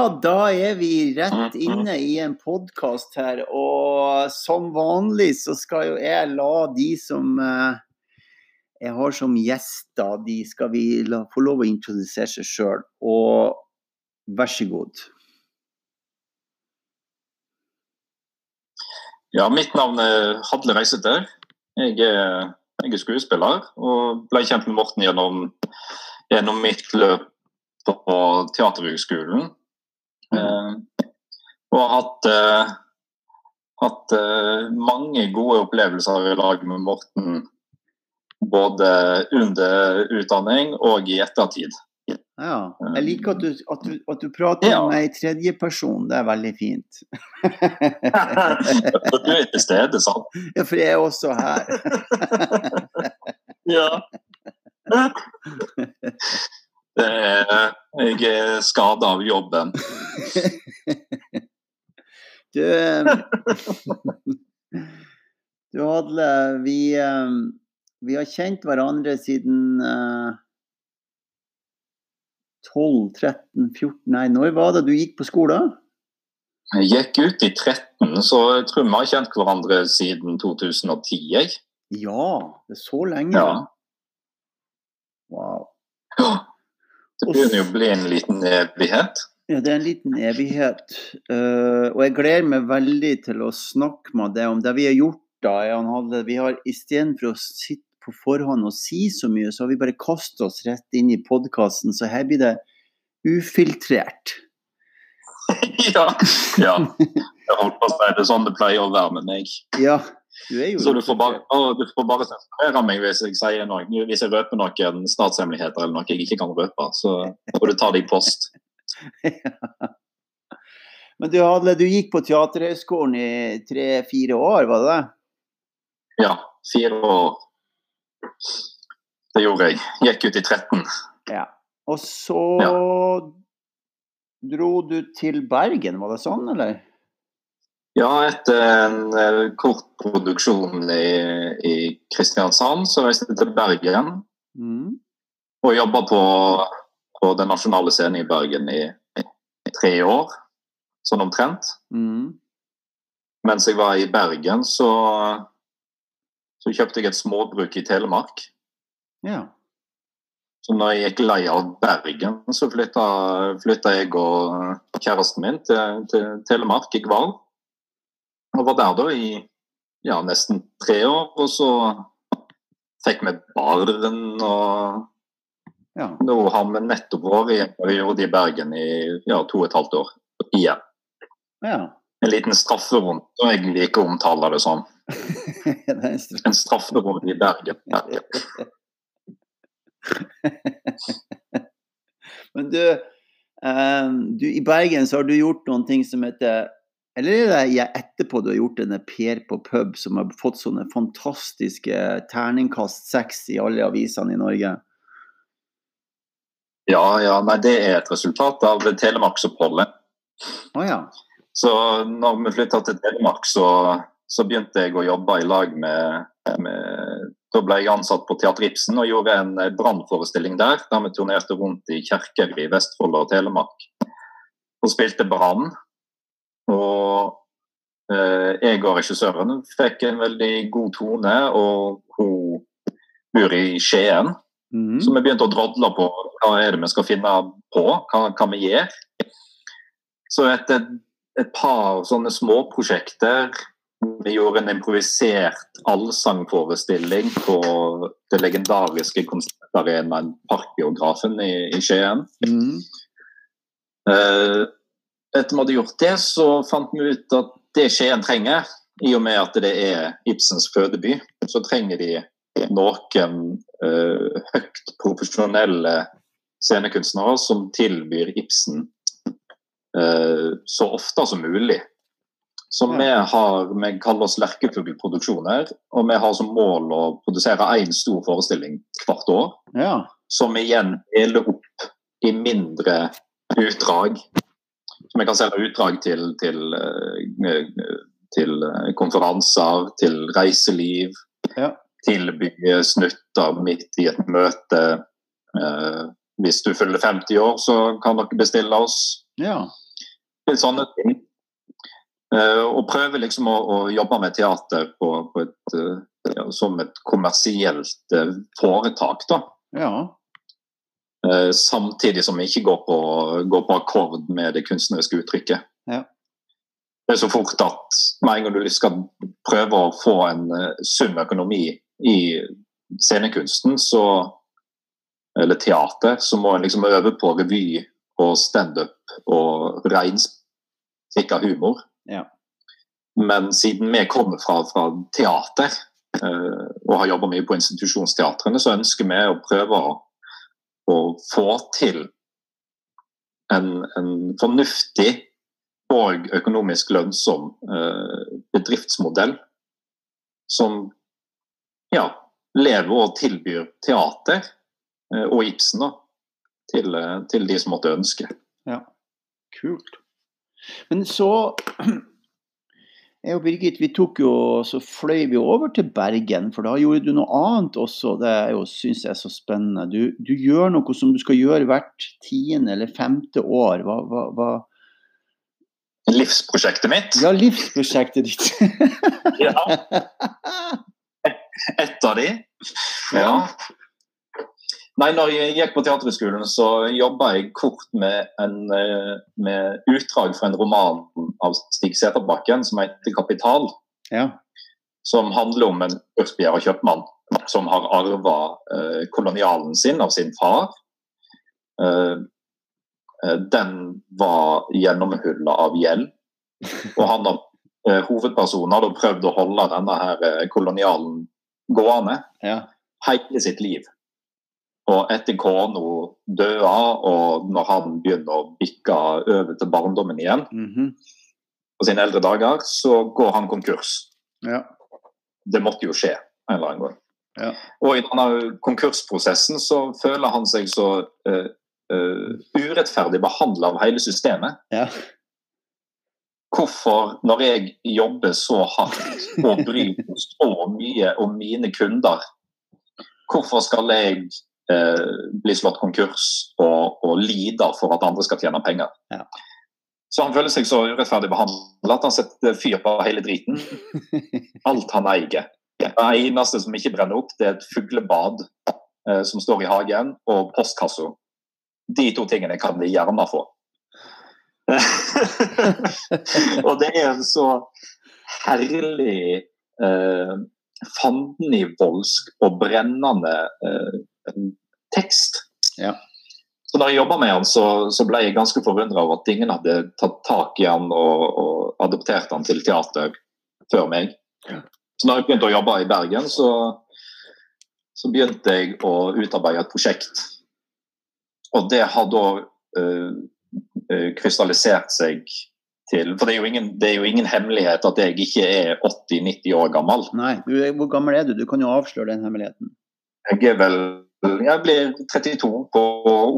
Ja, da er vi rett inne i en podkast her. Og som vanlig så skal jo jeg la de som eh, jeg har som gjester, de skal vi la, få lov å introdusere seg sjøl. Og vær så god. Ja, mitt navn er Hadle Reiseter. Jeg er, jeg er skuespiller og ble kjent med Morten gjennom, gjennom mitt løp på Teaterhøgskolen. Eh, og har hatt, eh, hatt eh, mange gode opplevelser i lag med Morten. Både under utdanning og i ettertid. Ja, jeg liker at du, at du, at du prater Ja. om meg i tredjeperson. Det er veldig fint. For du er til stede, sant? ja, for jeg er også her. Ja. Det er, jeg er skada av jobben. Du, du Hadle, vi, vi har kjent hverandre siden eh, 12, 13, 14 Nei, når var det du gikk på skolen? Jeg gikk ut i 13, så jeg tror vi har kjent hverandre siden 2010. Jeg. Ja, det er så lenge. Ja. Wow. Det begynner jo å bli en liten evighet. Ja, det er en liten evighet. Uh, og jeg gleder meg veldig til å snakke med deg om det vi har gjort. da. Jan Hadle. Vi har Istedenfor å sitte på forhånd og si så mye, så har vi bare kastet oss rett inn i podkasten. Så her blir det ufiltrert. ja. ja. Jeg holdt på å si det er sånn det pleier å være med meg. Ja, Så du får bare, å, du får bare sensurere meg hvis jeg sier noe. Hvis jeg røper noen statshemmeligheter eller noe jeg ikke kan røpe, så får du ta det i post. Men du Hadle, du gikk på Teaterhøgskolen i tre-fire år, var det det? Ja, fire år. Det gjorde jeg. Gikk ut i 13. Ja. Og så Ja. dro du til Bergen, var det sånn, eller? Ja, etter en eh, kort produksjon i, i Kristiansand, så reiste jeg til Bergen Mm. og jobba på, på Den nasjonale scenen i Bergen i, i tre år, sånn omtrent. Mm. Mens jeg var i Bergen, så, så kjøpte jeg et småbruk i Telemark. Ja. Så når jeg gikk lei av Bergen, så flytta, flytta jeg og kjæresten min til, til Telemark i Gval. Og var der da i ja, nesten tre år. Og så fikk vi barn, og ja. nå har vi nettopp vært i en periode i Bergen i ja, to og et halvt år igjen. ja. En liten strafferunde, som jeg liker å omtale det som. er en strafferom i Bergen. Men du, um, du, i Bergen så har du gjort noen ting som heter Eller er det jeg etterpå du har gjort denne Per på pub, som har fått sånne fantastiske terningkast seks i alle avisene i Norge? Ja, ja, nei, det er et resultat av telemarksoppholdet. Oh, ja. Så når vi flytta til Telemark, så, så begynte jeg å jobbe i lag med, med Da ble jeg ansatt på Teater Ibsen og gjorde en eh, brannforestilling der. Der vi turnerte rundt i kirker i Vestfold og Telemark og spilte brann. Og eh, jeg og regissøren fikk en veldig god tone, og hun bor i Skien. Mm. Så vi begynte å drodle på hva er det vi skal finne på, hva kan vi gjøre. Så etter et par sånne småprosjekter Vi gjorde en improvisert allsangforestilling på det legendariske konsertarenaen Parkbiografen i, i Skien. Mm. Eh, etter vi hadde gjort det, så fant vi ut at det Skien trenger, i og med at det er Ibsens fødeby, så trenger de noen uh, høyt profesjonelle scenekunstnere som tilbyr Ibsen uh, så ofte som mulig. Så vi, har, vi kaller oss Lerkefuglproduksjoner, og vi har som mål å produsere én stor forestilling hvert år Ja. som igjen deler opp i mindre utdrag. Som jeg kan selge utdrag til, til, eh, til eh, konferanser, til reiseliv. Ja. Tilby snutter midt i et møte. Eh, Hvis du fyller 50 år, så kan dere bestille oss. Ja. Til sånne ting. Eh, og prøve liksom å, å jobbe med teater på, på et, eh, som et kommersielt eh, foretak. da. Ja. Eh, samtidig som vi ikke går på, går på akkord med det kunstneriske uttrykket. Ja. Det er så fort at med en gang du skal prøve å få en eh, sunn økonomi i scenekunsten, så, eller teater, så må en liksom øve på revy og standup og reinspikka humor. Ja. Men siden vi kommer fra, fra teater eh, og har jobba mye på institusjonsteatrene, så ønsker vi å prøve å, å få til en, en fornuftig og økonomisk lønnsom eh, bedriftsmodell som ja, lever og tilbyr teater eh, og Ibsen da, til, eh, til de som måtte ønske. Ja, Kult. Men så jeg og Birgit vi tok jo, så fløy vi over til Bergen, for da gjorde du noe annet også. Det syns jeg er så spennende. Du, du gjør noe som du skal gjøre hvert tiende eller femte år. Hva, hva, hva Livsprosjektet mitt. Ja, livsprosjektet ditt. Ja, Et av de. Ja. Nei, når jeg gikk på Teaterhøgskolen, så jobba jeg kort med, en, eh, med utdrag fra en roman av Stig Seterbakken som heter 'Kapital'. ja. Som handler om en kursbegjæra kjøpmann som har arva eh, kolonialen sin av sin far. Eh, eh, den var gjennomhulla av gjeld. Og han har, eh, hovedpersonen hadde prøvd å holde denne her eh, kolonialen gående ja. hele sitt liv. Og etter kona døde, og når han begynner å bikke over til barndommen igjen mhm, på sine eldre dager, så går han konkurs. ja. Det måtte jo skje en eller annen gang. Ja. Og i denne konkursprosessen så føler han seg så uh, uh, urettferdig behandla av hele systemet. Ja. Hvorfor, når jeg jobber så hardt og bryr meg så mye om mine kunder, hvorfor skal jeg eh, bli slått konkurs og, og lider for at andre skal tjene penger? Ja. Så han føler seg så urettferdig behandla at han setter fyr på hele driten. Alt han eier. Det eneste som ikke brenner opp, det er et fuglebad eh, som står i hagen, og postkassa. De to tingene kan de gjerne få. og det er en så herlig eh, fandenivoldsk og brennende eh, tekst. Ja. Så da jeg jobba med han, så, så ble jeg ganske forundra over at ingen hadde tatt tak i han og, og adoptert han til teater før meg. Ja. Så da jeg begynte å jobbe i Bergen, så, så begynte jeg å utarbeide et prosjekt. Og det har da eh, krystallisert seg til For det er, jo ingen, det er jo ingen hemmelighet at jeg ikke er 80-90 år gammel. Nei, du, hvor gammel er du? Du kan jo avsløre den hemmeligheten. Jeg er vel Jeg blir 32 på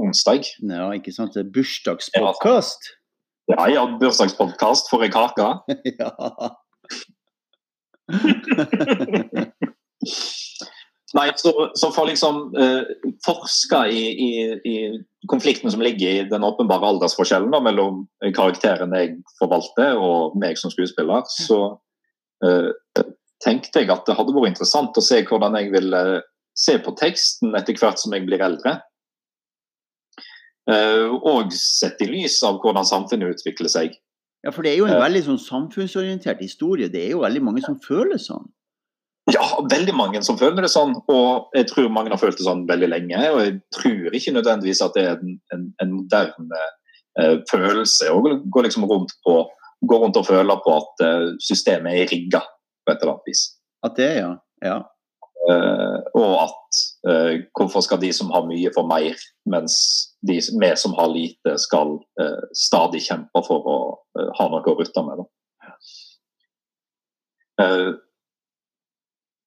onsdag. Ja, ikke sant? Det er bursdagspodkast. Ja, har bursdagspodkast. Får jeg kake? Ja. Nei, så, så for liksom uh, forske i, i, i konflikten som ligger i den åpenbare aldersforskjellen da, mellom karakteren jeg forvalter og meg som skuespiller, så uh, tenkte jeg at det hadde vært interessant å se hvordan jeg ville se på teksten etter hvert som jeg blir eldre. Eh, og sett i lys av hvordan samfunnet utvikler seg. ja, for det er jo en veldig sånn samfunnsorientert historie. Det er jo veldig mange som føler sånn. Ja, veldig mange som føler det sånn, og jeg tror mange har følt det sånn veldig lenge. Og jeg tror ikke nødvendigvis at det er en, en, en moderne eh, følelse å gå liksom rundt, på, gå rundt og føle på at eh, systemet er rigga på et eller annet vis. At det, ja. ja. Eh, og at eh, hvorfor skal de som har mye, få mer, mens de, vi som har lite, skal eh, stadig kjempe for å ha noe å rutte med. Da.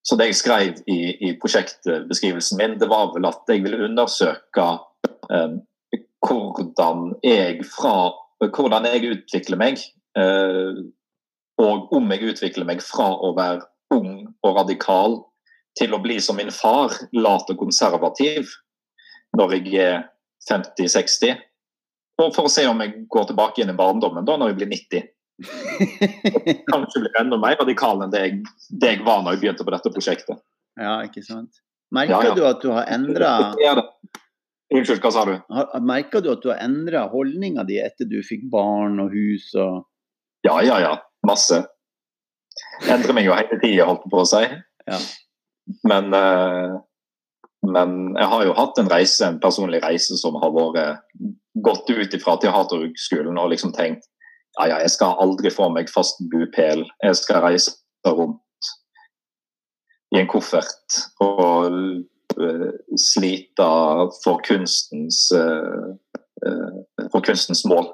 Så det jeg skrev i, i prosjektbeskrivelsen min, det var vel at jeg ville undersøke eh, hvordan, jeg fra, hvordan jeg utvikler meg, eh, og om jeg utvikler meg fra å være ung og radikal til å bli som min far, lat og konservativ, når jeg er 50-60. Og for å se om jeg går tilbake igjen i barndommen da når jeg blir 90. Kanskje blir enda mer radikal enn det jeg, det jeg var når jeg begynte på dette prosjektet. ja, ikke sant. Merker Ja, ja. du at du har endra Unnskyld, hva sa du? Merker du at du har endra holdninga di etter du fikk barn og hus og Ja, ja, ja. Masse. Endrer meg jo hele tida, holdt jeg på å si. Ja. Men, eh, men jeg har jo hatt en reise, en personlig reise som har vært gått ut ifra teaterskolen og liksom tenkt ja, ja, jeg skal aldri få meg fast bupel. Jeg skal reise rundt i en koffert og eh, slite for kunstens eh, eh, for kunstens mål.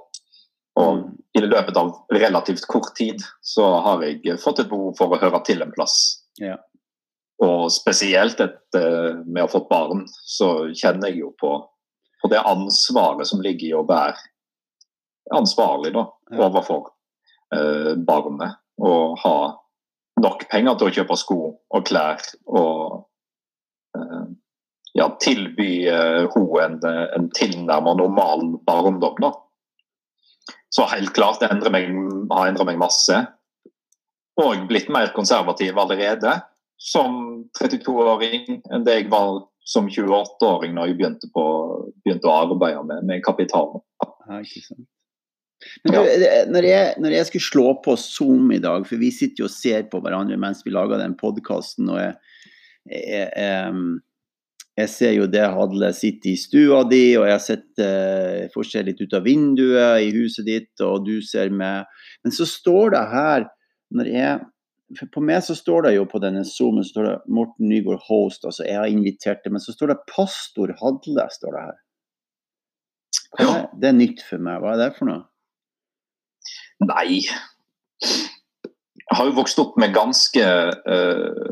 Og i løpet av relativt kort tid så har jeg fått et behov for å høre til en plass. Ja. Og spesielt etter med å ha fått barn, så kjenner jeg jo på, på det ansvaret som ligger i å være ansvarlig da, overfor eh, barnet. Og ha nok penger til å kjøpe sko og klær og eh, ja, tilby eh, henne en, en tilnærmet normal barndom. da. Så helt klart det endrer meg, har endret meg masse. Og blitt mer konservativ allerede som 32-åring enn det jeg var som 28-åring når jeg begynte, på, begynte å arbeide med, med kapital. Ja, ikke sant. Men du, når, jeg, når jeg skulle slå på Zoom i dag, for vi sitter jo og ser på hverandre mens vi lager den podkasten, og jeg, jeg, jeg, ser jo det Hadle sitter i stua di, og jeg sitter, får se litt ut av vinduet i huset ditt, og du ser meg. Men så står det her, når jeg På meg så står det jo på denne Zoomen så står det Morten Nygaard host, altså jeg har invitert det, men så står det pastor Hadle, står det her. Er, det er nytt for meg. Hva er det for noe? Nei. Jeg har jo vokst opp med ganske uh,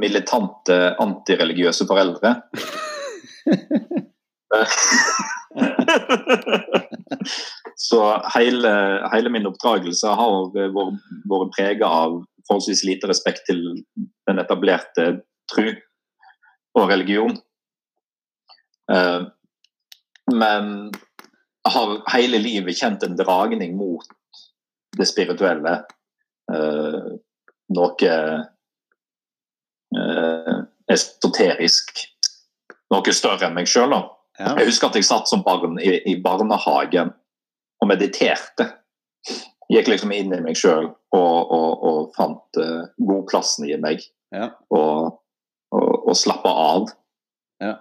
militante antireligiøse foreldre. Så hele, hele min oppdragelse har vært, prega av forholdsvis lite respekt til den etablerte tru og religion. Eh, men har hele livet kjent en dragning mot det spirituelle. Eh, noe eh, esoterisk. Noe større enn meg sjøl. Ja. Jeg husker at jeg satt som barn i, i barnehagen og mediterte. Gikk liksom inn i meg sjøl og, og, og fant uh, godplassen i meg. Ja. Og, og, og slappa av. Ja.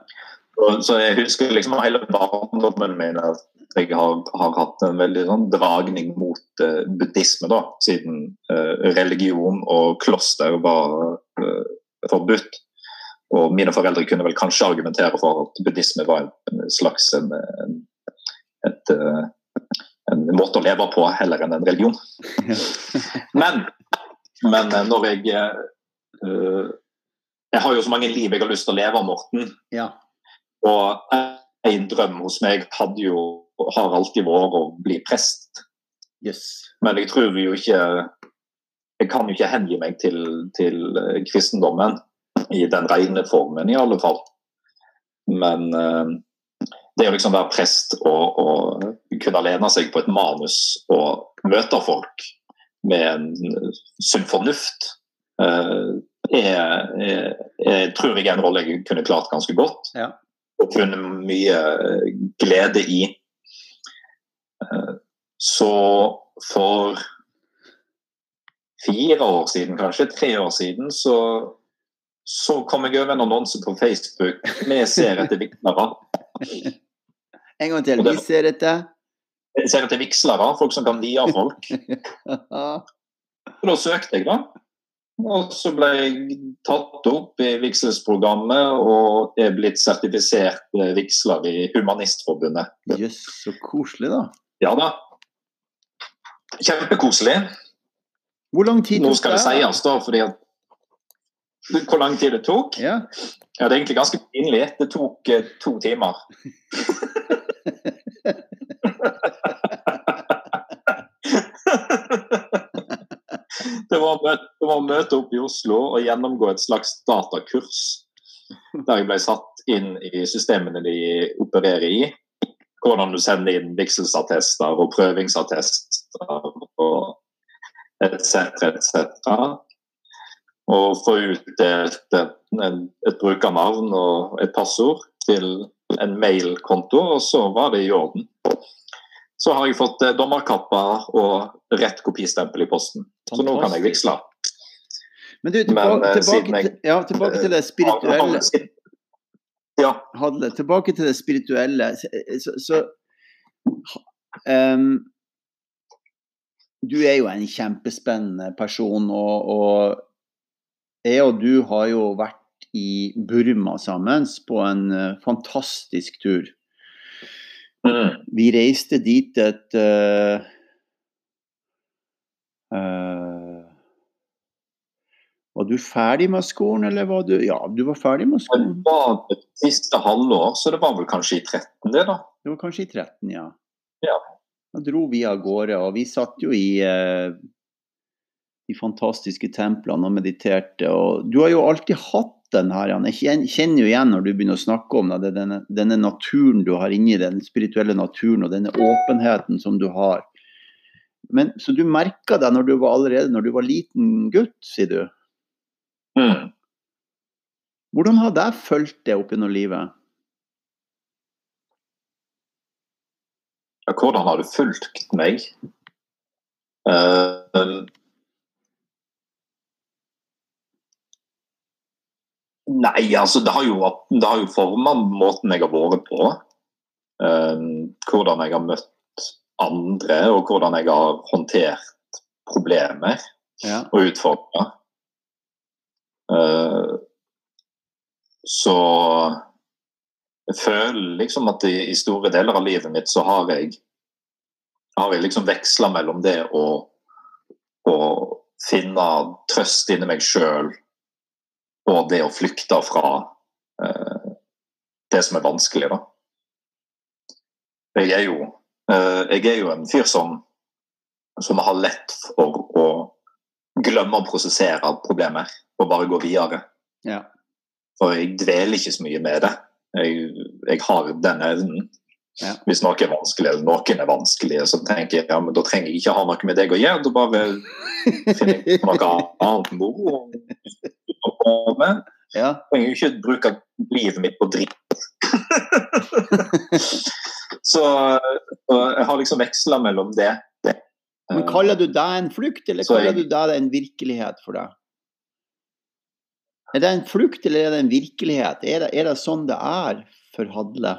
Og, så jeg husker liksom hele barndommen min at jeg har, har hatt en veldig sånn dragning mot uh, buddhisme, da, siden uh, religion og kloster var uh, forbudt. Og mine foreldre kunne vel kanskje argumentere for at buddhisme var en, en slags en, en, et, eh, en måte å leve på heller enn en religion. Men, men eh, når jeg eh, Jeg har jo så mange liv jeg har lyst til å leve, Morten. ja. Og en drøm hos meg hadde jo, har alltid vært å bli prest. Yes. Men jeg tror jo ikke Jeg kan jo ikke hengi meg til, til kristendommen i den rene formen, i alle fall. Men eh, det å liksom være prest og, og kunne lene seg på et manus og møte folk med en sunn fornuft, eh, er, er, er, tror jeg er en rolle jeg kunne klart ganske godt. Ja. Og kunne mye glede i. Eh, Så for fire år siden, kanskje tre år siden, så, så kom jeg over en annonse på Facebook. Vi ser etter vigslere. En gang til. Det- Vi ser etter. Jeg ser etter vigslere, folk som kan vie folk. Ja. Da søkte jeg, da. Og så ble jeg tatt opp i vigselsprogrammet og er blitt sertifisert eh, vigsler i Humanistforbundet. Jøss, så koselig, da. Ja da. Kjempekoselig. Hvor lang tid Nå tok skal det sies, da, fordi at Hvor lang tid det tok? Ja. Ja, Det er egentlig ganske pinlig. Det tok eh, to timer. det, var møte, det var møte opp i Oslo og gjennomgå et slags datakurs. Der jeg ble satt inn i systemene de opererer i. hvordan du sender inn vigselsattester og prøvingsattester og etc. etc. Og få utdelt et, et brukernavn og et passord til en mailkonto, og så var det i orden. Så har jeg fått eh, dommerkappa og rett kopistempel i posten. Så nå kan jeg vigsle. Men du, tilbake, Men, eh, tilbake, jeg, ja, tilbake til det spirituelle. Ja. Hadle, tilbake til det spirituelle. Så, så um, Du er jo en kjempespennende person, og, og jeg og du har jo vært i Burma sammen på en uh, fantastisk tur. Mm. Vi reiste dit et uh, uh, Var du ferdig med skolen, eller var du Ja, du var ferdig med skolen. Det var det siste halvår, så det var vel kanskje i 13, det, da. Det var kanskje i 13, ja. ja. Da dro vi av gårde, og vi satt jo i de fantastiske templene og mediterte. Og du har jo alltid hatt den her, Jeg kjenner jo igjen når du begynner å snakke om det, denne, denne naturen du har inni den spirituelle naturen og denne åpenheten som du har. Men, så du merka det når du var allerede når du var liten gutt, sier du? Mm. Hvordan har det fulgt deg opp gjennom livet? Ja, hvordan har det fulgt meg? Uh, Nei, altså det har jo, det har jo forma måten jeg har vært på. Um, hvordan jeg har møtt andre, og hvordan jeg har håndtert problemer ja. og utfordringer. Uh, så jeg føler liksom at i, i, store deler av livet mitt så har jeg har jeg liksom veksla mellom det å, å finne trøst inni meg sjøl og det å flykte fra eh, det som er vanskelig, da. Jeg er jo, eh, jeg er jo en fyr som, som har lett for å glemme å prosessere problemer og bare gå videre. Ja. For jeg dveler ikke så mye med det. Jeg, jeg har den evnen. Ja. Hvis noe er vanskelig, eller noen er vanskelige, så tenker jeg ja, men da trenger jeg ikke ha noe med deg å gjøre. Da bare finner jeg noe annet moro med. Ja. Trenger jo ikke bruke livet mitt på dritt. så, så, jeg har liksom veksla mellom det. Men Kaller du det en flukt, eller kaller jeg, du det en virkelighet for deg? Er det en flukt, eller er det en virkelighet? Er det, er det sånn det er for Hadle?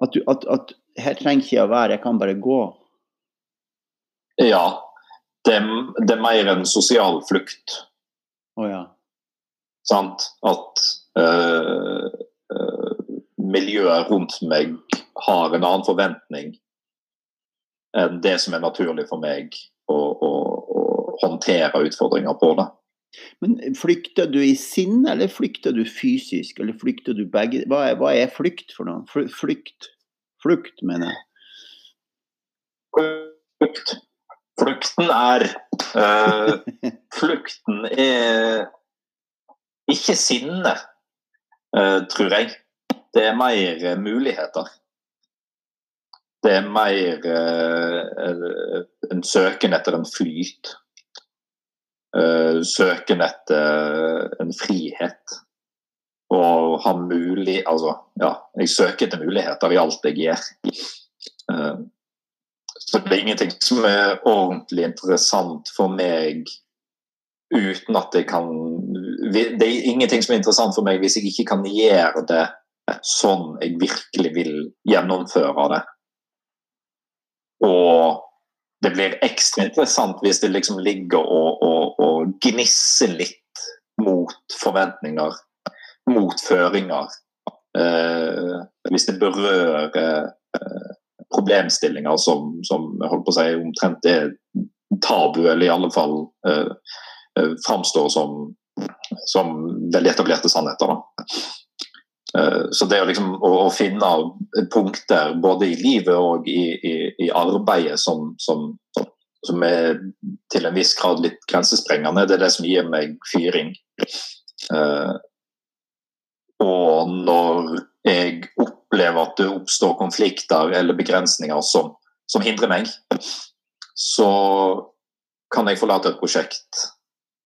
At, du, at, at her trenger ikke jeg å være, jeg kan bare gå? Ja. Det, det er mer en sosial flukt. Å oh, ja. Sant? At øh, øh, miljøet rundt meg har en annen forventning enn det som er naturlig for meg å, å, å håndtere utfordringer på. det. Men flykter du i sinne, eller flykter du fysisk? Eller flykter du begge? Hva er, hva er flykt for noe? Flykt? Flukt, mener jeg. Flukt. Flukten er øh, Flukten er ikke sinne, øh, tror jeg. Det er mer muligheter. Det er mer en søken etter en flyt. Uh, søken etter en frihet. Og ha mulig Altså, ja, jeg søker etter muligheter i alt jeg gjør. Uh, så det er ingenting som er ordentlig interessant for meg uten at jeg kan Det er ingenting som er interessant for meg hvis jeg ikke kan gjøre det sånn jeg virkelig vil gjennomføre det. Og det blir ekstra interessant hvis det liksom ligger og, og, og gnisser litt mot forventninger, mot føringer. Eh, hvis det berører eh, problemstillinger som, som holdt på å si, omtrent er tabu, eller i alle fall eh, eh framstår som, som veldig etablerte sannheter. Eh, så det å, liksom, å, å, finne punkter både i livet og i, i, i arbeidet som, som, som, er til en viss grad litt grensesprengende, det er det som gir meg fyring. Uh, og når jeg opplever at det oppstår konflikter eller begrensninger som, som hindrer meg, så kan jeg forlate et prosjekt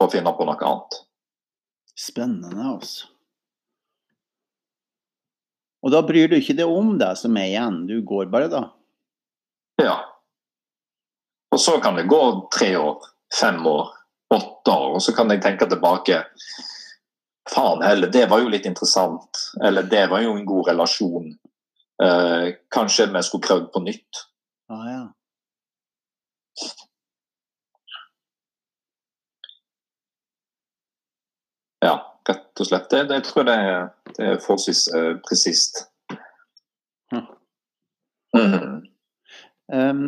og finne på noe annet. Spennende, altså. Og da bryr du ikke deg om det som er igjen, du går bare da? Ja. Og så kan det gå tre år, fem år, åtte år, og så kan jeg tenke tilbake Faen heller, det var jo litt interessant. Eller det var jo en god relasjon. Eh, kanskje vi skulle prøvd på nytt. Ah, ja. Ja, rett og slett. Det, det jeg tror jeg det, det er forholdsvis uh, presist. Hm. Mm. Um,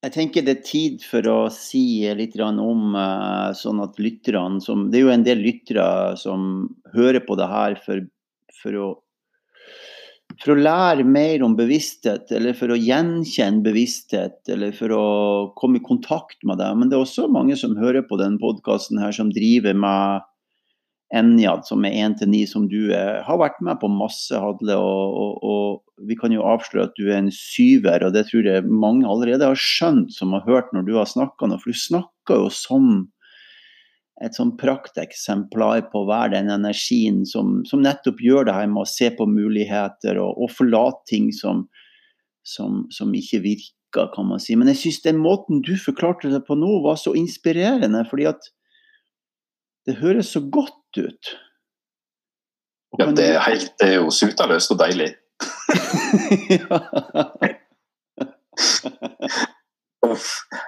jeg tenker det er tid for å si litt om uh, sånn at lytterne som Det er jo en del lyttere som hører på det her for, for, å, for å lære mer om bevissthet, eller for å gjenkjenne bevissthet, eller for å komme i kontakt med det. Men det er også mange som hører på denne podkasten som driver med Enjad, som er 1-9, som du er, har vært med på masse, Hadle. Og, og, og, vi kan jo avsløre at du er en syver, og det tror jeg mange allerede har skjønt, som har hørt når du har snakka nå. For du snakker jo som et sånn prakteksemplar på være den energien som, som, nettopp gjør det her med å se på muligheter og, og forlate ting som, som, som, ikke virker, kan man si. Men jeg syns den måten du forklarte det på nå, var så inspirerende. fordi at det høres så godt ut. Ja, det er, helt, det er jo sutaløst og deilig. Ja.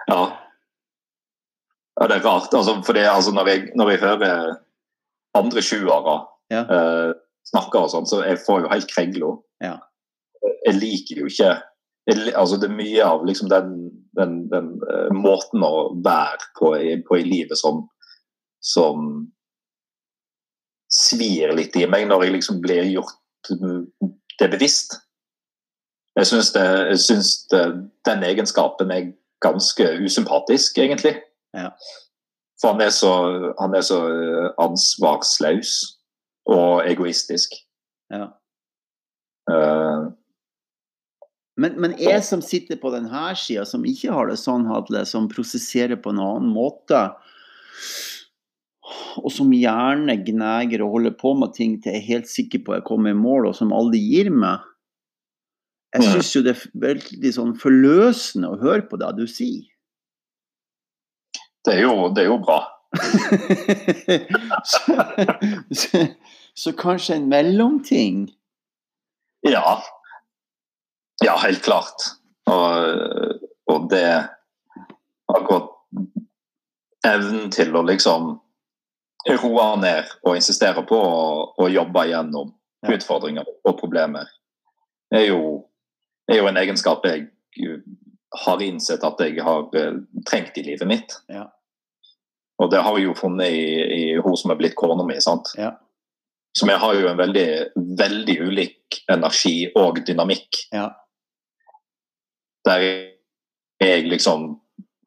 ja. Det er rart. Altså, for det, altså, når, jeg, når jeg hører andre sjuere ja. uh, snakke og sånn, så jeg får jo helt kregla. Ja. Jeg liker jo ikke jeg, altså Det er mye av liksom, den, den, den uh, måten å være på i, på i livet som, som svir litt i meg når jeg liksom blir gjort det bevisst. Jeg syns, det, jeg syns det, den egenskapen er ganske usympatisk, egentlig. Ja. For han er, så, han er så eh, ansvarsløs og egoistisk. Ja. Uh, men, men, jeg som sitter på denne sida, som ikke har det sånn, Hadle, som prosesserer på en annen måte, og som gjerne gneger og holder på med ting til jeg er helt sikker på jeg kommer i mål, og som aldri gir meg. Jeg syns jo det er veldig sånn forløsende å høre på det du sier. Det er jo, det er jo bra. så, så, så, kanskje en mellomting? Ja. Ja, helt klart. Og, og det Akkurat evnen til å liksom roe ned og insistere på å, å jobbe gjennom ja. utfordringer og problemer, er jo, er jo, en egenskap jeg har innsett at jeg har uh, trengt i livet mitt. Ja. Og det har jeg jo funnet i, i hun som er blitt kona mi. sant? Ja. Så vi har jo en veldig, veldig ulik energi og dynamikk. Ja. Der jeg liksom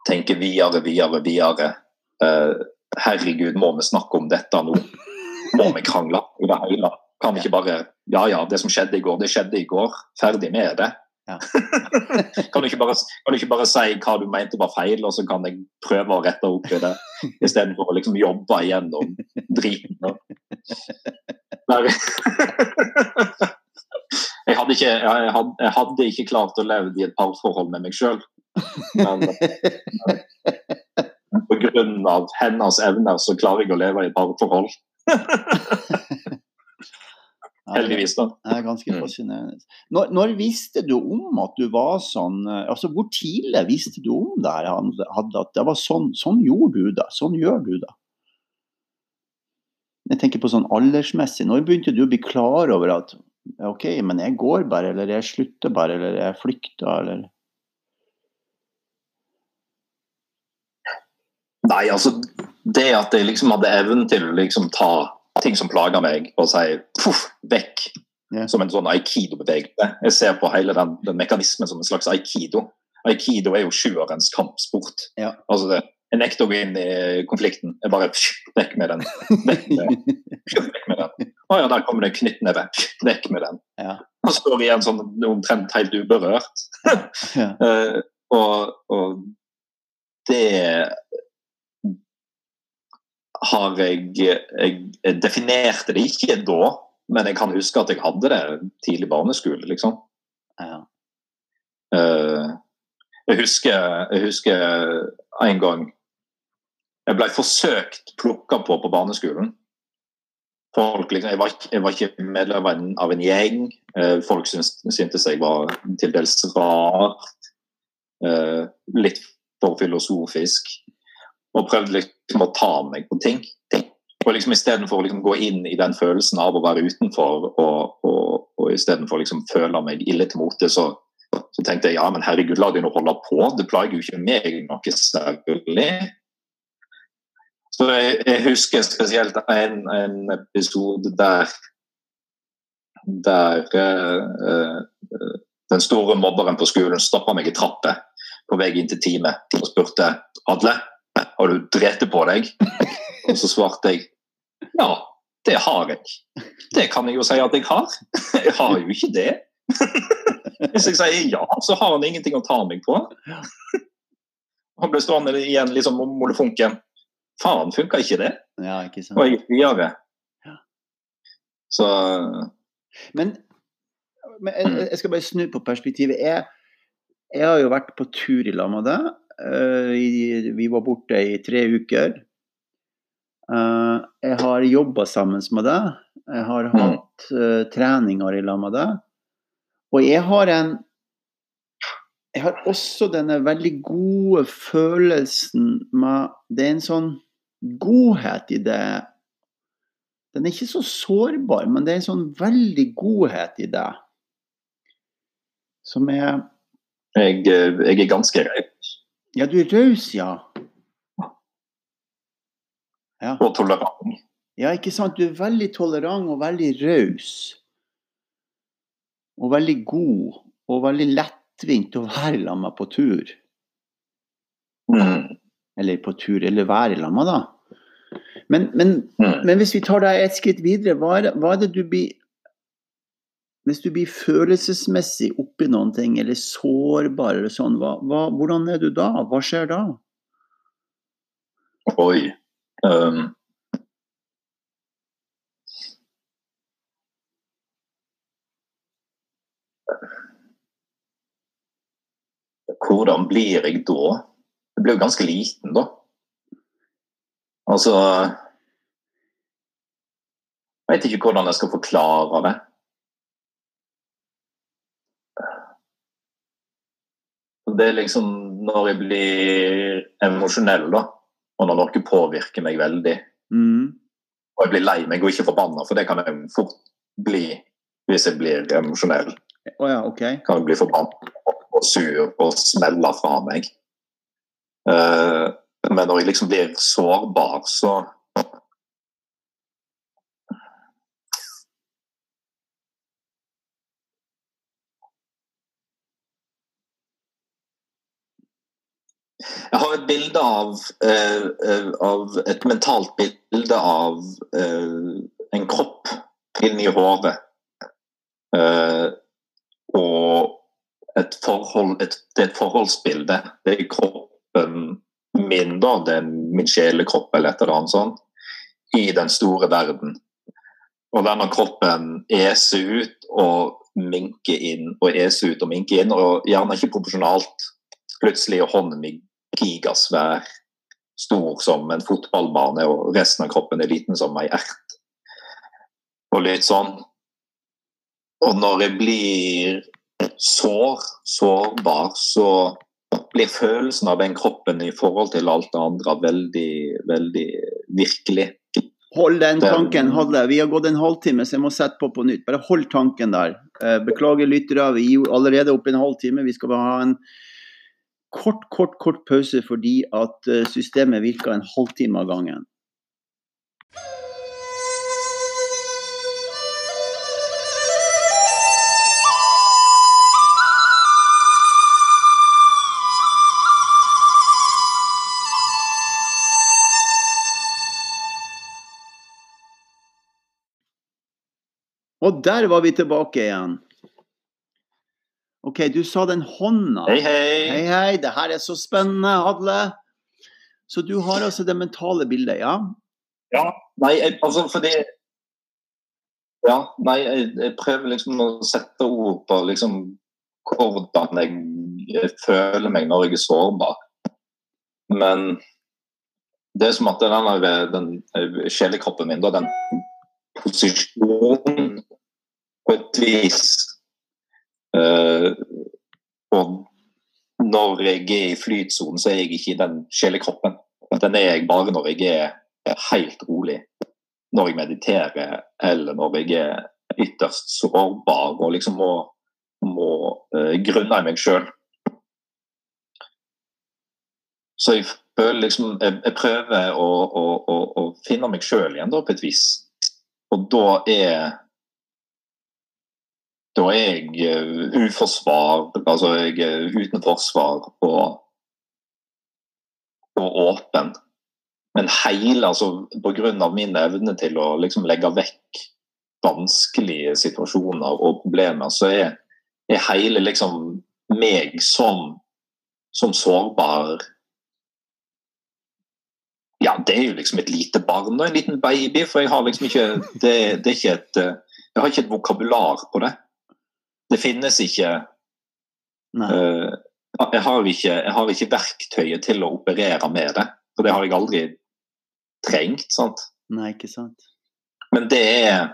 tenker videre, videre, videre. Uh, Herregud, må vi snakke om dette nå? Må vi krangle i det hele? Kan vi ikke bare Ja ja, det som skjedde i går, det skjedde i går. Ferdig med det. Ja. kan, du bare, kan, du ikke bare, si hva du mente var feil, og så kan jeg prøve å rette opp i det, istedenfor å liksom jobbe gjennom driten? jeg, hadde ikke, jeg, hadde, jeg hadde ikke klart å leve i et parforhold med meg sjøl. Men pga. hennes evner så klarer jeg å leve i et parforhold. Heldigvis, da. Det er ganske mm. fascinerende. Når, når, visste du om at du var sånn eh, altså Hvor tidlig visste du om det her? Hadde, at det var sånn, sånn gjorde du det? Sånn gjør du det? Jeg tenker på sånn aldersmessig. Når begynte du å bli klar over at OK, men jeg går bare, eller jeg slutter bare, eller jeg flykter, eller Nei, altså det at jeg liksom hadde evnen til å liksom ta ting som plager meg, og si puff, vekk. Yeah. Som en sånn aikido-bevegelse. Jeg ser på hele den, den, mekanismen som en slags aikido. Aikido er jo sjuerens kampsport. Ja. Altså det, jeg nekter å gå inn i konflikten. Jeg bare vekk med den. Vekk med, vekk med den. Å ja, der kommer det en knyttneve. Vekk med den. Ja. og står igjen sånn omtrent helt uberørt. Ja. uh, og, og det har jeg, jeg definerte det ikke da, men jeg kan huske at jeg hadde det tidlig barneskole, liksom. Ja. Eh, jeg, husker, jeg husker en gang jeg ble forsøkt plukka på på barneskolen. Folk, liksom, jeg, var, ikke- jeg var ikke medlem av en, av en gjeng. Eh, folk syntes jeg var til dels rar. Eh, litt for filosofisk. Og prøvde liksom å ta meg på ting. Og liksom Istedenfor å liksom gå inn i den følelsen av å være utenfor, og, og, og istedenfor liksom føle meg ille til mote, så, så tenkte jeg ja, men herregud, la de nå holde på. Det plager jo ikke meg noe særlig. Så jeg, jeg husker spesielt en, en episode der der uh, uh, den store mobberen på skolen stoppa meg i trappa på vei inn til teamet og spurte Adle, har du drete på deg? Og så svarte jeg ja, det har jeg. Det kan jeg jo si at jeg har. Jeg har jo ikke det. Hvis jeg sier ja, så har han ingenting å ta meg på. Han ble stående igjen liksom molefonken. Faen, funka ikke det? ja, ikke sant. Og jeg gikk videre. Ja. Så Men, men jeg, jeg skal bare snu på perspektivet. Jeg, jeg har jo vært på tur i lag med deg. Eh, vi var borte i tre uker. Eh, jeg har jobba sammen med deg. Jeg har Mm. hatt eh, treninger i lag med deg. Og jeg har en Jeg har også denne veldig gode følelsen med Det er en sånn godhet i det den er ikke så sårbar, men det er en sånn veldig godhet i det. Som er jeg, jeg er ganske Ja, du er raus, ja. Ja. og tolerant. ja, ikke sant. Du er veldig tolerant og veldig raus. Og veldig god. Og veldig lettvint å være sammen med på tur. Mm. Eller på tur, eller være sammen med, da. Men, men Mm. Men hvis vi tar deg et skritt videre, hva er det, hva er det du blir Hvis du blir følelsesmessig oppi noen ting, eller sårbar, eller sånn, hva, hva, hvordan er du da? Hva skjer da? Oi. Um. Hvordan blir jeg da? Jeg blir jo ganske liten, da. Altså Jeg vet ikke hvordan jeg skal forklare det. Det er liksom når jeg blir emosjonell, da, og når noe påvirker meg veldig, Mm. og jeg blir lei meg og ikke forbanna, for det kan jeg fort bli hvis jeg blir emosjonell. Oh, ja, okay. Kan jeg bli forbanna og sur og smelle fra meg. Uh, men når jeg liksom blir sårbar, så Jeg har et bilde av, eh, av Et mentalt bilde av uh, en kropp inni hodet. Uh, og et forhold et, Det er et forholdsbilde. Det er kroppen min, da. Det er min sjelekropp eller et eller annet sånt. I den store verden. Og denne kroppen eser ut og minker inn og eser ut og minker inn, og gjerne ikke proporsjonalt. Plutselig er hånden min gigasvær, stor som en fotballbane, og resten av kroppen er liten som ei ert. Og litt sånn. Og når jeg blir sår, sårbar, så blir følelsen av den kroppen i forhold til alt det andre veldig, veldig virkelig. Hold den tanken. Det. Vi har gått en halvtime, så jeg må sette på på nytt. Bare hold tanken der. Eh, Beklager lyttere, vi er allerede oppe en halvtime. Vi skal bare ha en kort, kort, kort pause fordi at eh, systemet virker en halvtime av gangen. Og der var vi tilbake igjen. OK, du sa den hånda. Hei, hei. Hei, hei. Det her er så spennende, Hadle. Så du har altså det mentale bildet, ja? Ja. Nei, jeg, altså fordi Ja, nei, jeg, jeg prøver liksom å sette ord på liksom hvordan jeg, jeg føler meg når jeg er sårbar. Men det er som at den, der- den eh, sjelekroppen min, da, den posisjonen på et vis eh, Og når jeg er i flytsonen, så er jeg ikke i den sjelekroppen. Den er jeg bare når jeg er helt rolig. Når jeg mediterer, eller når jeg er ytterst sårbar og liksom må, må eh, grunne i meg sjøl. Så jeg føler liksom Jeg, jeg prøver å, å, å, å finne meg sjøl igjen, da, på et vis. Og da er Da er jeg eh, uforsvar, altså jeg er uten forsvar og, og åpen. Men hele, altså av min evne til å liksom legge vekk vanskelige situasjoner og problemer, så er, er hele liksom meg som, som sårbar ja, det er jo liksom et lite barn og en liten baby, for jeg har liksom ikke det, det er ikke et, eh, Jeg har ikke et vokabular på det. Det finnes ikke eh, jeg, har ikke jeg har ikke verktøyet til å operere med det. For det har jeg aldri trengt. sant? Nei, ikke sant? Men det er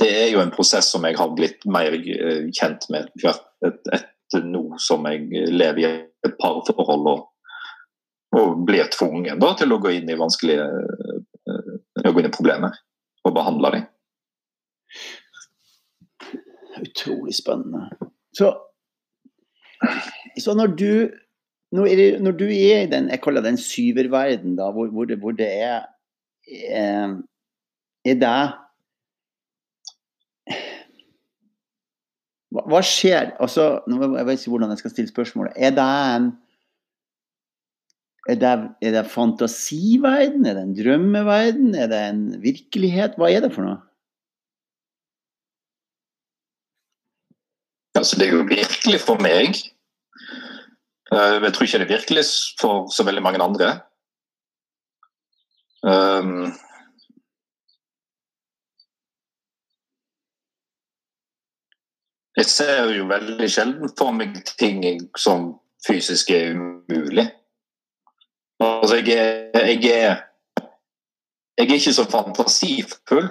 det er jo en prosess som jeg har blitt mer eh, kjent med etter et, nå som jeg lever i et parforhold og, og blir tvungen da, til å gå inn i vanskelige eh, å gå inn i problemer og behandle dem. Utrolig spennende. Så, så når du når, det, når du er i den jeg kaller den syververden, da, hvor, hvor, det, hvor det er er, Er det hva, hva skjer? Altså, jeg vet ikke hvordan jeg skal stille spørsmålet. Er det en er det, er det fantasiverden? Er det en drømmeverden? Er det en virkelighet? Hva er det for noe? Altså, det er jo virkelig for meg. Eh, Jeg tror ikke det er virkelig for så veldig mange andre. Um, jeg ser jo veldig sjelden for meg ting som fysisk er umulig. Altså, jeg er, jeg er Jeg er ikke så fantasifull.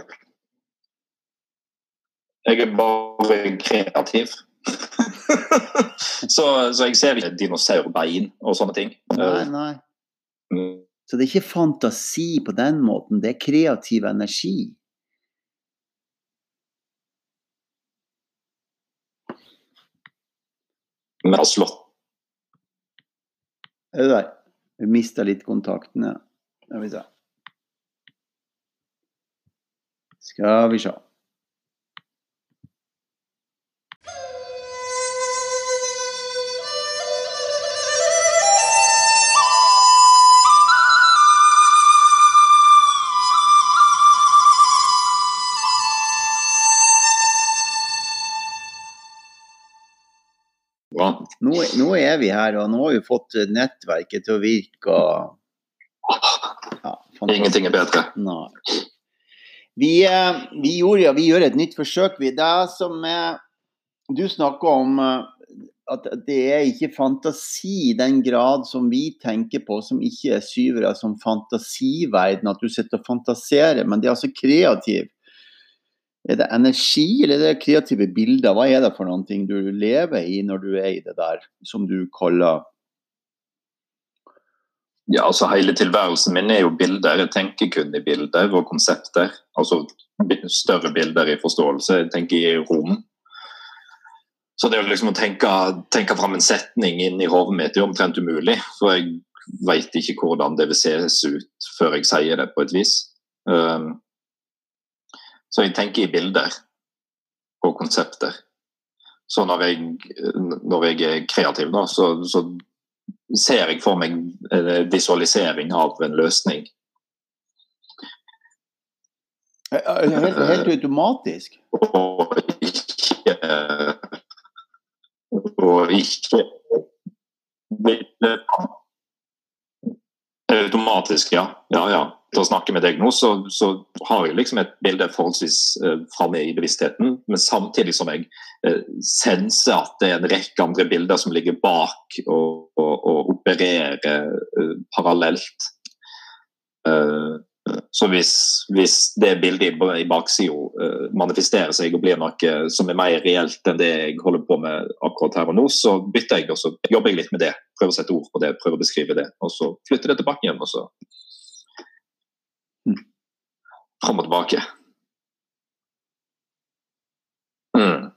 Jeg er bare kreativ. så, så jeg ser ikke dinosaurbein og sånne ting. Nei, nei. Mm. Så det er ikke fantasi på den måten, det er kreativ energi. Men har slått Er du der? Vi mista litt kontakten. Ja. Skal vi se. Skal vi se. Nå, nå er vi her, og nå har vi fått nettverket til å virke. og Ja. Ingenting er bedre. Nei. Vi, eh, vi, gjorde, ja, vi gjør et nytt forsøk. Vi. Det som er, du snakker om eh, at det er ikke fantasi i den grad som vi tenker på, som ikke er syvere som fantasiverden, at du sitter og fantaserer, men det er altså kreativ. Er det energi, eller er det kreative bilder? Hva er det for noen ting du lever i når du er i det der, som du kaller Ja, altså Hele tilværelsen min er jo bilder. Jeg tenker kun i bilder og konsepter. Altså større bilder i forståelse. Jeg tenker i rom. Så det er liksom å tenke, tenke fram en setning inn i hodet mitt er omtrent umulig. For jeg veit ikke hvordan det vil ses ut før jeg sier det, på et vis. Um, så jeg tenker i bilder og konsepter. Så når jeg, når jeg er kreativ, da, så, så ser jeg for meg eh, visualisering av en løsning. Helt, helt automatisk? Og ikke og ikke Automatisk, ja. ja, ja. Til å snakke med deg nå, så, så har jeg liksom et bilde forholdsvis uh, framme i bevisstheten, men samtidig som jeg uh, senser at det er en rekke andre bilder som ligger bak og, og, og opererer uh, parallelt. Uh, så hvis, hvis, det bildet i baksida manifesterer seg og blir noe som er mer reelt enn det jeg holder på med akkurat her og nå, så bytter jeg og så jobber jeg litt med det. Prøver å sette ord på det, prøver å beskrive det. Og så flytter det tilbake igjen. og så. Og tilbake. Mm.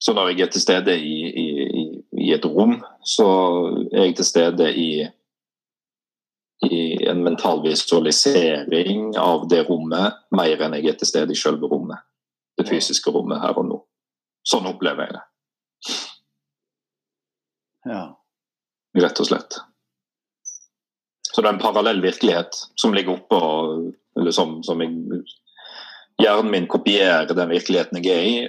Så når jeg er til stede i, i, i et rom, så er jeg til stede i i en mental visualisering av det rommet mer enn jeg er til stede i selve rommet. Det fysiske rommet her og nå. Sånn opplever jeg det. Ja. Rett og slett. Så det er en parallell virkelighet som ligger oppe eller som, som jeg, Hjernen min kopierer den virkeligheten jeg er i,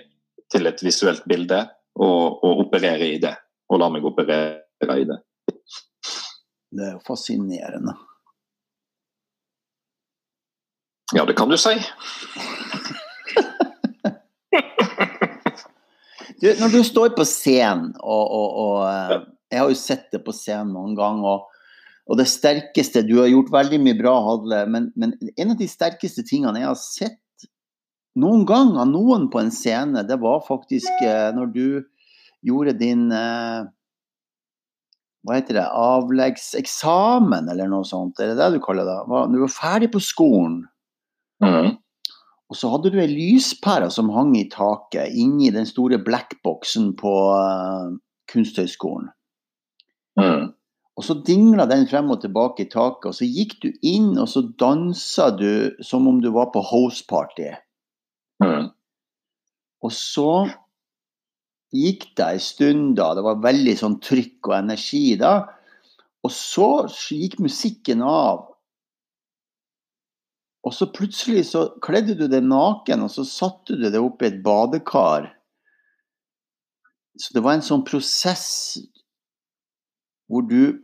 til et visuelt bilde, og, og opererer i det. Og lar meg operere i det. Det er jo fascinerende. Ja, det kan du si. du, når du står på scenen, og, og, og, eh, jeg har jo sett det på scenen noen ganger, og, og det sterkeste Du har gjort veldig mye bra, Hadle, men, men, en av de sterkeste tingene jeg har sett noen gang av noen på en scene, det var faktisk eh, når du gjorde din eh, hva heter det, avleggseksamen eller noe sånt, er det det du kaller det? Du var ferdig på skolen. Mm. Og så hadde du ei lyspære som hang i taket, inni den store blackboxen på uh, Kunsthøgskolen. Mm. Og så dingla den frem og tilbake i taket, og så gikk du inn og så dansa du som om du var på house-party. Mm. Og så gikk det ei stund, da. Det var veldig sånn trykk og energi da. Og så gikk musikken av. Og så plutselig så kledde du deg naken, og så satte du deg opp i et badekar. Så det var en sånn prosess hvor du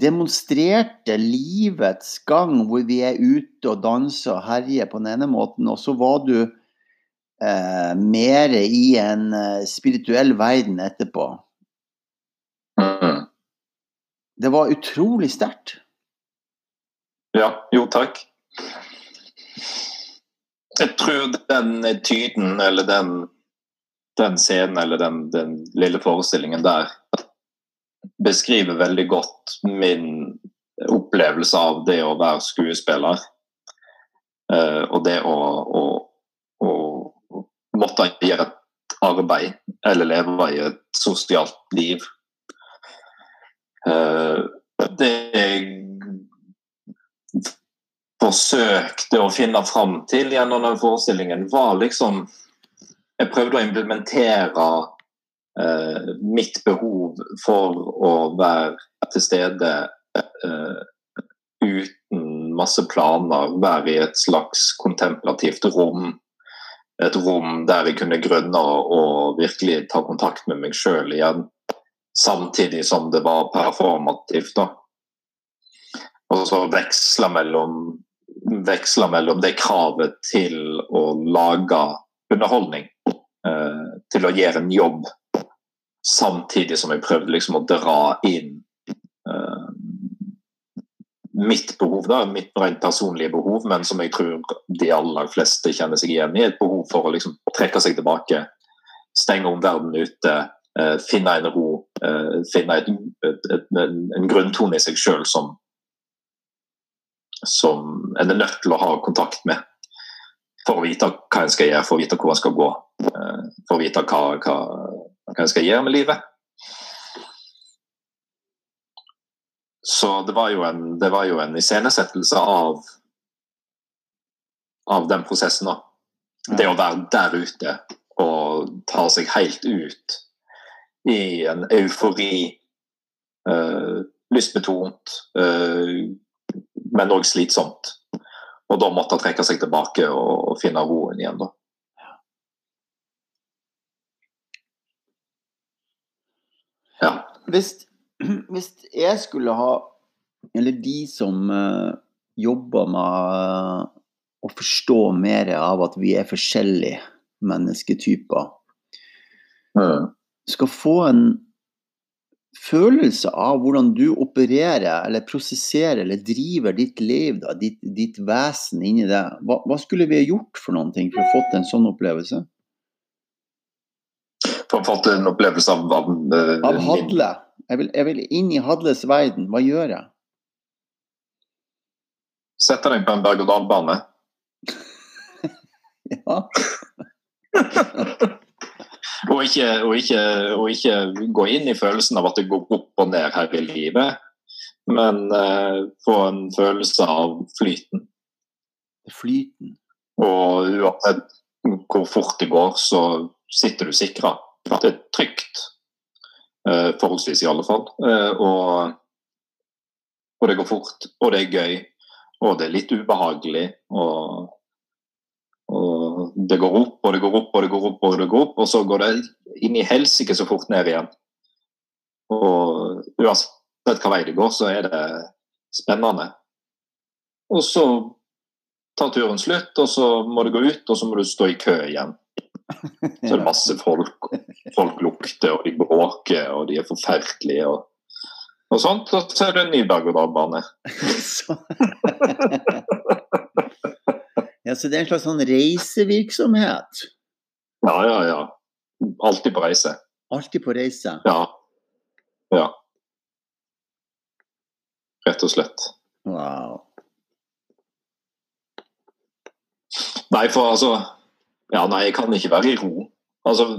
demonstrerte livets gang, hvor vi er ute og danser og herjer på den ene måten, og så var du eh, mer i en eh, spirituell verden etterpå. Mm. Det var utrolig sterkt. Ja, jo takk. Jeg tror den tyden eller den, den scenen eller den, den, lille forestillingen der beskriver veldig godt min opplevelse av det å være skuespiller. Uh, og det å, å, å måtte gjøre et arbeid eller leve i et sosialt liv. Uh, det jeg forsøkte å finne fram til gjennom den forestillingen, var liksom Jeg prøvde å implementere uh, mitt behov for å være til stede eh, uten masse planer, være i et slags kontemplativt rom et rom der jeg kunne grunne og virkelig ta kontakt med meg sjøl igjen. Samtidig som det var performativt. da. Og så veksla mellom, veksla mellom det kravet til å lage underholdning. Eh, til å gjøre en jobb. Samtidig som jeg prøvde liksom å dra inn uh, mitt behov, da, mitt rent personlige behov, men som jeg tror de aller fleste kjenner seg igjen i. Et behov for å liksom trekke seg tilbake, stenge om verden ute, uh, finne en ro, uh, finne et, et, et, en, grunntone i seg sjøl som, som en er nødt til å ha kontakt med. For å vite hva en skal gjøre, for å vite hvor en skal gå. For å vite hva, hva, hva jeg skal gjøre med livet. Så det var jo en, det var jo en iscenesettelse av, av den prosessen. da. Det å være der ute og ta seg helt ut i en eufori. Uh, lystbetont, uh, men òg slitsomt. Og da måtte han trekke seg tilbake og, og finne roen igjen, da. Hvis, hvis jeg skulle ha Eller de som uh, jobber med å forstå mer av at vi er forskjellige mennesketyper, Mm. skal få en følelse av hvordan du opererer eller prosesserer eller driver ditt liv, da, ditt, ditt vesen inni det. Hva, hva skulle vi ha gjort for noen ting for å få til en sånn opplevelse? For å få til en opplevelse av, av, eh, Av Hadle. Jeg vil, jeg vil inn i Hadles verden. Hva gjør jeg? Setter deg på en berg-og-dal-bane. Ja. Og ikke, og, ikke, og ikke gå inn i følelsen av at det går opp og ned her i livet, men uh, få en følelse av flyten. Flyten. Og uansett hvor fort det går, så sitter du sikra. Det er trygt. Eh, forholdsvis, i alle fall. Eh, og, og det går fort, og det er gøy, og det er litt ubehagelig. Og, og det går opp, og det går opp, og det går opp, og det går opp, og så går det inn i helsike så fort ned igjen. Og uansett hva vei det går, så er det spennende. Og så tar turen slutt, og så må du gå ut, og så må du stå i kø igjen. Så er det masse folk, folk lukter, og de bråker, og de er forferdelige. og, og sånt, så er det en ny berg-og-dal-bane. Ja, så det er en slags sånn reisevirksomhet. Ja, ja, ja. Alltid på reise. Alltid på reise. Ja. Ja. Rett og slett. Wow. Nei, for altså Ja, nei, jeg kan ikke være i ro. Altså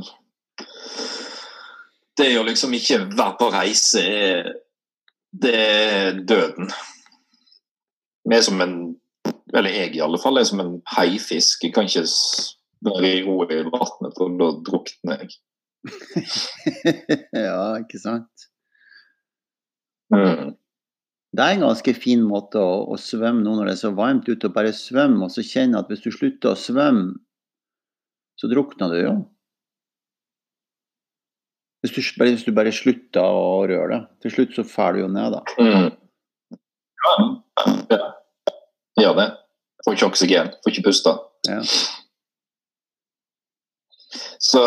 Det å liksom ikke være på reise Det er døden. Vi er som en Eller jeg, i alle fall, er som en haifisk. Jeg kan ikke være i ro i vannet, for da drukner jeg. ja, ikke sant? Mm. Det er en ganske fin måte å, å svømme nå når det er så varmt ute, bare svømme, og så kjenne at hvis du slutter å svømme, så drukner du jo. Hvis du, bare, hvis du bare slutter å røre det. Til slutt så fer du jo ned, da. Mm. Ja, ja. Gjør det. Får ikke oksygen, får ikke puste. Ja. Så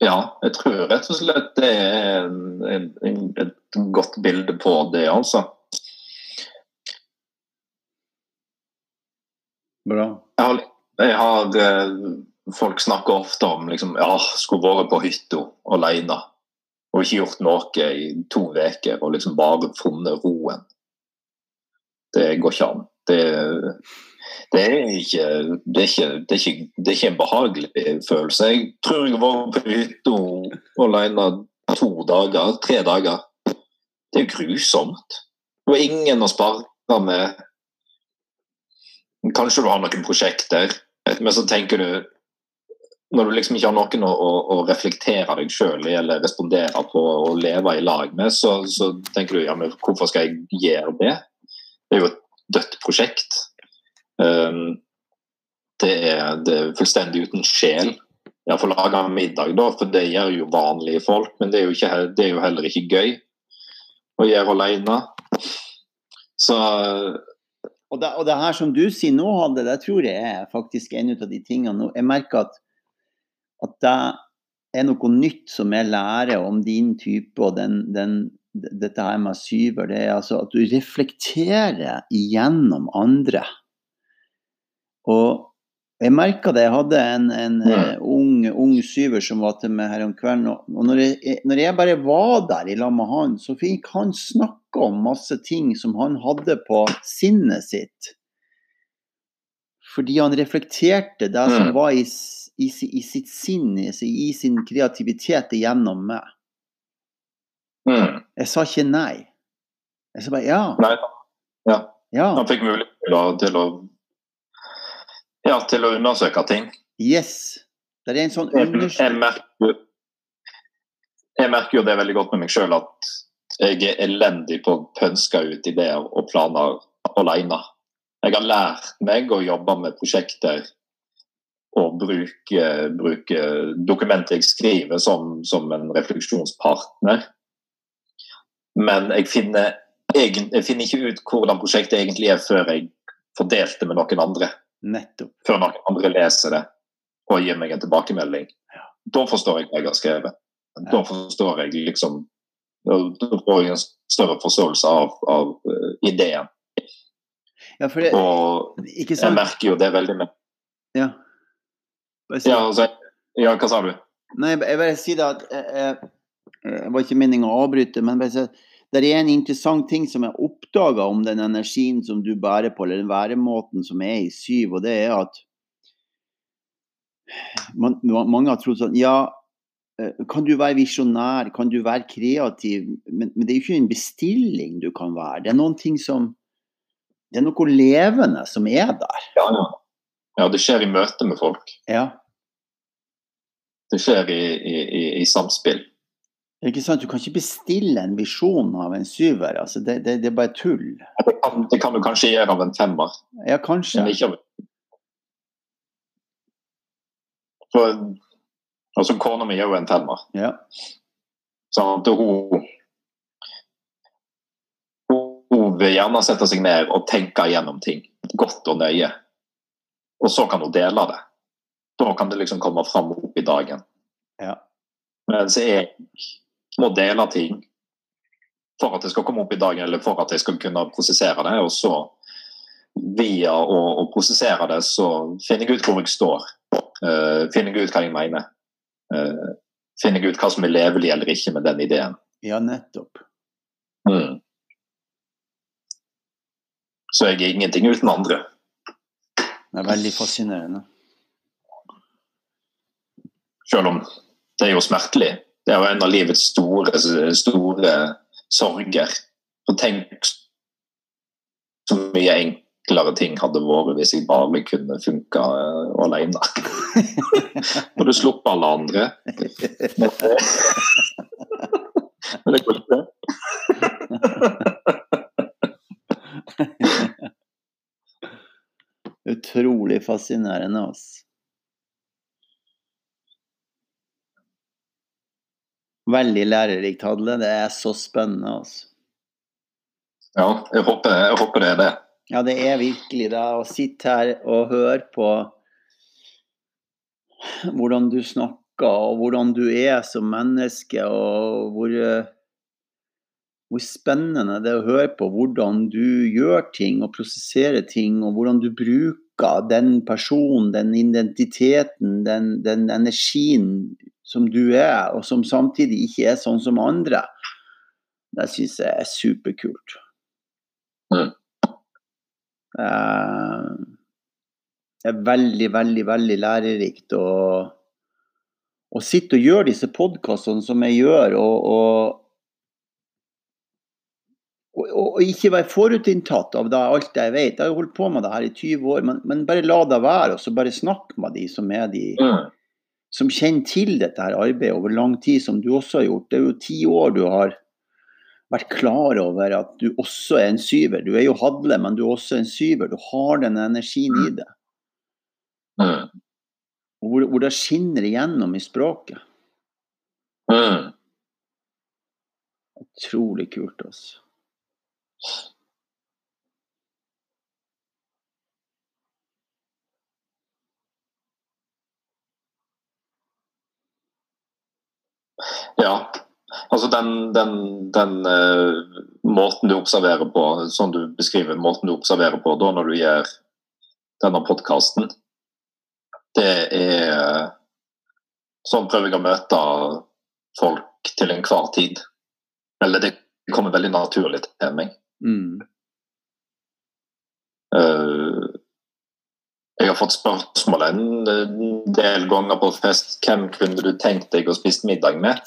Ja, jeg tror rett og slett det er en, en, en, et godt bilde på det, altså. Bra. Jeg har, jeg har eh, Folk snakker ofte om liksom, ja, skulle vært på hytta alene og ikke gjort noe i to uker og liksom bare funnet roen. Det går ikke an. Det, det, er ikke, det, er ikke, det, er ikke, det er ikke en behagelig følelse. Jeg tror jeg var på hytta alene to dager, tre dager. Det er grusomt. Det var ingen å sparke med. Kanskje du har noen prosjekter, men så tenker du Når du liksom ikke har noen å, å, å reflektere deg sjøl i eller respondere på og leve i lag med, så, så tenker du ja, men hvorfor skal jeg gjøre det? Det er jo et dødt prosjekt. Um, det, er, det er fullstendig uten sjel. Jeg får lage middag, da, for det gjør jo vanlige folk, men det er jo, ikke, det er jo heller ikke gøy å gjøre alene. Så Og det, og det her som du sier nå, Hadde, det tror jeg er faktisk en av de tingene nå. Jeg merker at, at det er noe nytt som jeg lærer om din type og den, den, dette her med syver. Det er altså at du reflekterer igjennom andre. Og jeg merka det. Jeg hadde en, en eh, ung, ung syver som var til meg her om kvelden. Og, når, jeg, når jeg bare var der i lag med han, så fikk han snakke om masse ting som han hadde på sinnet sitt. Fordi han reflekterte det som Mm. var i, i, i sitt sinn, i, i sin kreativitet gjennom meg. mm, Jeg sa ikke nei. Jeg sa bare ja. Nei, ja. Ja. han fikk mulighet til å, til å Ja, til å undersøke ting. Yes. Det er en sånn undersøkelse. jeg, jeg merker jo det veldig godt med meg sjøl at jeg er elendig på å pønske ut ideer og planer alene. Jeg har lært meg å jobbe med prosjekter å bruke, bruke dokumentet jeg skriver som, som en refleksjonspartner. Men jeg finner, jeg finner, ikke ut hvordan prosjektet egentlig er før jeg fordelte det med noen andre. Nettopp. Før noen andre leser det og gir meg en tilbakemelding. Ja. Da forstår jeg hva jeg har skrevet. Da forstår jeg liksom Da får jeg en større forståelse av, av uh, ideen. Ja, det, og jeg merker jo det veldig med Ja. Ja, altså, ja, hva sa du? Nei, jeg bare si det at jeg, jeg, jeg var ikke meningen å avbryte, men bare si at det er en interessant ting som jeg oppdaga om den energien som du bærer på, eller den væremåten som er i syv, og det er at man, mange har trodd sånn Ja, eh, kan du være visjonær, kan du være kreativ, men, men, det er jo ikke en bestilling du kan være. Det er noen ting som Det er noe levende som er der. Ja, ja. ja det skjer i møte med folk. Ja. Det skjer i, i, i, i samspill. Ikke sant? Du kan ikke bestille en visjon av en syver. Altså det, det, det, er bare tull. Det kan, det kan, du kanskje gjøre av en femmer. Ja, kanskje. Men ikke av For, altså, Kona mi er jo en femmer. Ja. Sånn at hun, hun vil gjerne sette seg ned og tenke gjennom ting godt og nøye. Og så kan hun dele det. Da kan det liksom komme fram opp i dagen. Ja. Mens jeg må dele ting for at det skal komme opp i dagen, eller for at jeg skal kunne prosessere det. Og så, via å, å prosessere det, så finner jeg ut hvor jeg står. Uh, finner jeg ut hva jeg mener. Uh, finner jeg ut hva som er levelig eller ikke med den ideen. Ja, nettopp. Mm. Så jeg er ingenting uten andre. Det er veldig fascinerende. Selv om det er jo smertelig. Det er jo en av livets store, store sorger. Og tenk så mye enklere ting hadde vært hvis jeg bare kunne funka uh, alene. Og du slipper alle andre. Men det går ikke. Utrolig fascinerende. Altså. Veldig lærerikt, Hadle. Det er så spennende. altså. Ja, jeg håper, jeg håper, det er det. Ja, det er virkelig det. Å sitte her og høre på hvordan du snakker, og hvordan du er som menneske, og hvor, hvor spennende det er å høre på hvordan du gjør ting og prosesserer ting, og hvordan du bruker den personen, den identiteten, den, den energien som du er, og som samtidig ikke er sånn som andre, det syns jeg er superkult. Mm. Eh, det er veldig, veldig, veldig lærerikt å, å sitte og gjøre disse podkastene som jeg gjør, og, og og, ikke være forutinntatt av det, alt jeg vet. Jeg har jo holdt på med det her i 20 år, men, men bare la det være, og så bare snakk med de som er de mm som kjenner til dette her arbeidet over lang tid, som du også har gjort. Det er jo ti år du har vært klar over at du også er en syver. Du er jo Hadle, men du er også en syver. Du har den energien i det. Mm. Hvor, hvor, det skinner igjennom i språket. Mm. Utrolig kult, altså. Ja. Altså den, den, den uh, måten du observerer på, sånn du beskriver måten du observerer på da når du gjør denne podkasten, det er Sånn prøver jeg å møte folk til enhver tid. Eller det kommer veldig naturlig til meg. Mm. Uh, jeg har fått spørsmål en del ganger på fest hvem kunne du tenkt deg å spise middag med.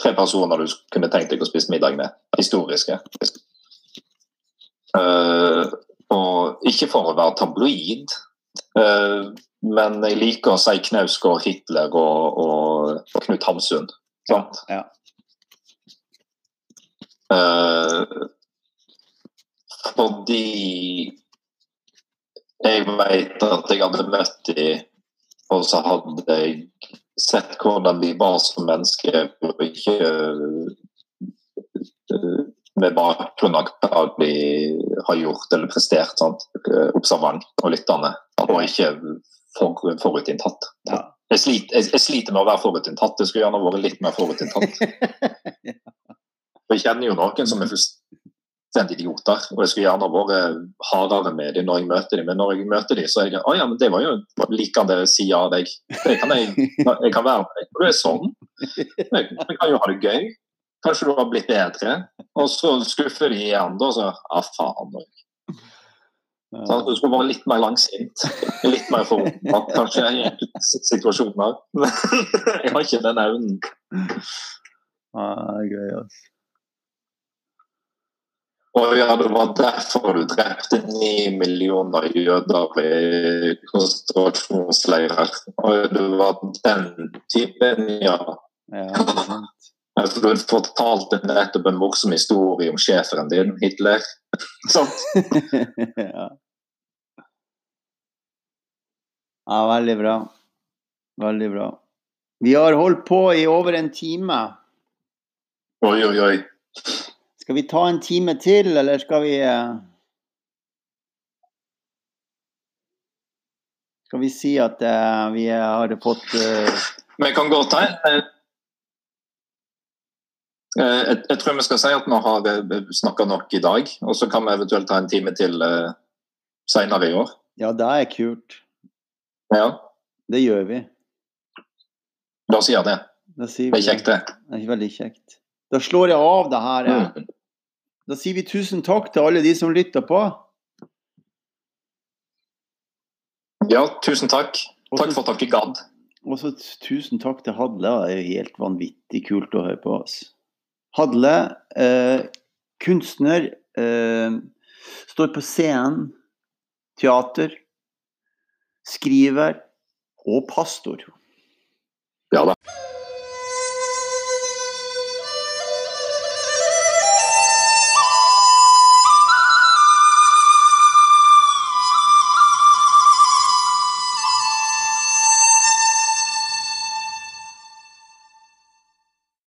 Tre personer du kunne tenkt deg å spise middag med. Historiske. Uh, og ikke for å være tabloid, uh, men jeg liker å si Knausgård, Hitler og, og Knut Hamsun. Sant? Ja. Uh, fordi jeg vet at jeg hadde møtt dem Og så hadde jeg sett hvordan de var som mennesker, og ikke uh, med bakgrunn av hva de har gjort eller prestert. Sant? Observant og lyttende, og ikke for, forutinntatt. Ja. Jeg, sliter, jeg, jeg sliter med å være forutinntatt. Det skulle gjerne vært litt mer forutinntatt. For jeg kjenner jo noen som er fullstendig idioter, og jeg skulle gjerne vært hardere med dem når jeg møter dem. Men når jeg møter dem, så er jeg å ja, men det var jo en likende side av deg. Det kan jeg, jeg kan være med deg. Du er sånn. Jeg, jeg kan jo ha det gøy. Kanskje du har blitt bedre. Og så skuffer de igjen, da. Så ja, faen. Så du skulle være litt mer langsint. Litt mer forberedt, kanskje, i enkelte situasjoner. jeg har ikke den evnen. Ah, er gøy, altså. Og ja, det var derfor du drepte ni millioner jøder i konsentrasjonsleirer. Og det var den typen, ja. Ja, sant. Altså, du fortalte nettopp en morsom historie om sjeferen din, Hitler. Sant? ja. ja, veldig bra. Veldig bra. Vi har holdt på i over en time. Oi, oi, oi. Skal vi ta en time til, eller skal vi eh, Skal vi si at uh, vi har fått uh... Vi kan ta en jeg, jeg tror vi skal si at vi har snakka nok i dag, og så kan vi eventuelt ta en time til uh, seinere i år. Ja, det er kult. Ja, Det gjør vi. la oss gjøre det. Da sier Det er kjekt, det. Det er veldig kjekt. Da slår jeg av det her. eh. Mm. Da sier vi tusen takk til alle de som lytter på. Ja, tusen takk. Takk for at dere gadd. Og så tusen takk til Hadle. Det er jo helt vanvittig kult å høre på oss. Hadle, eh, kunstner, eh, står på scenen, teater, skriver og pastor. Ja da.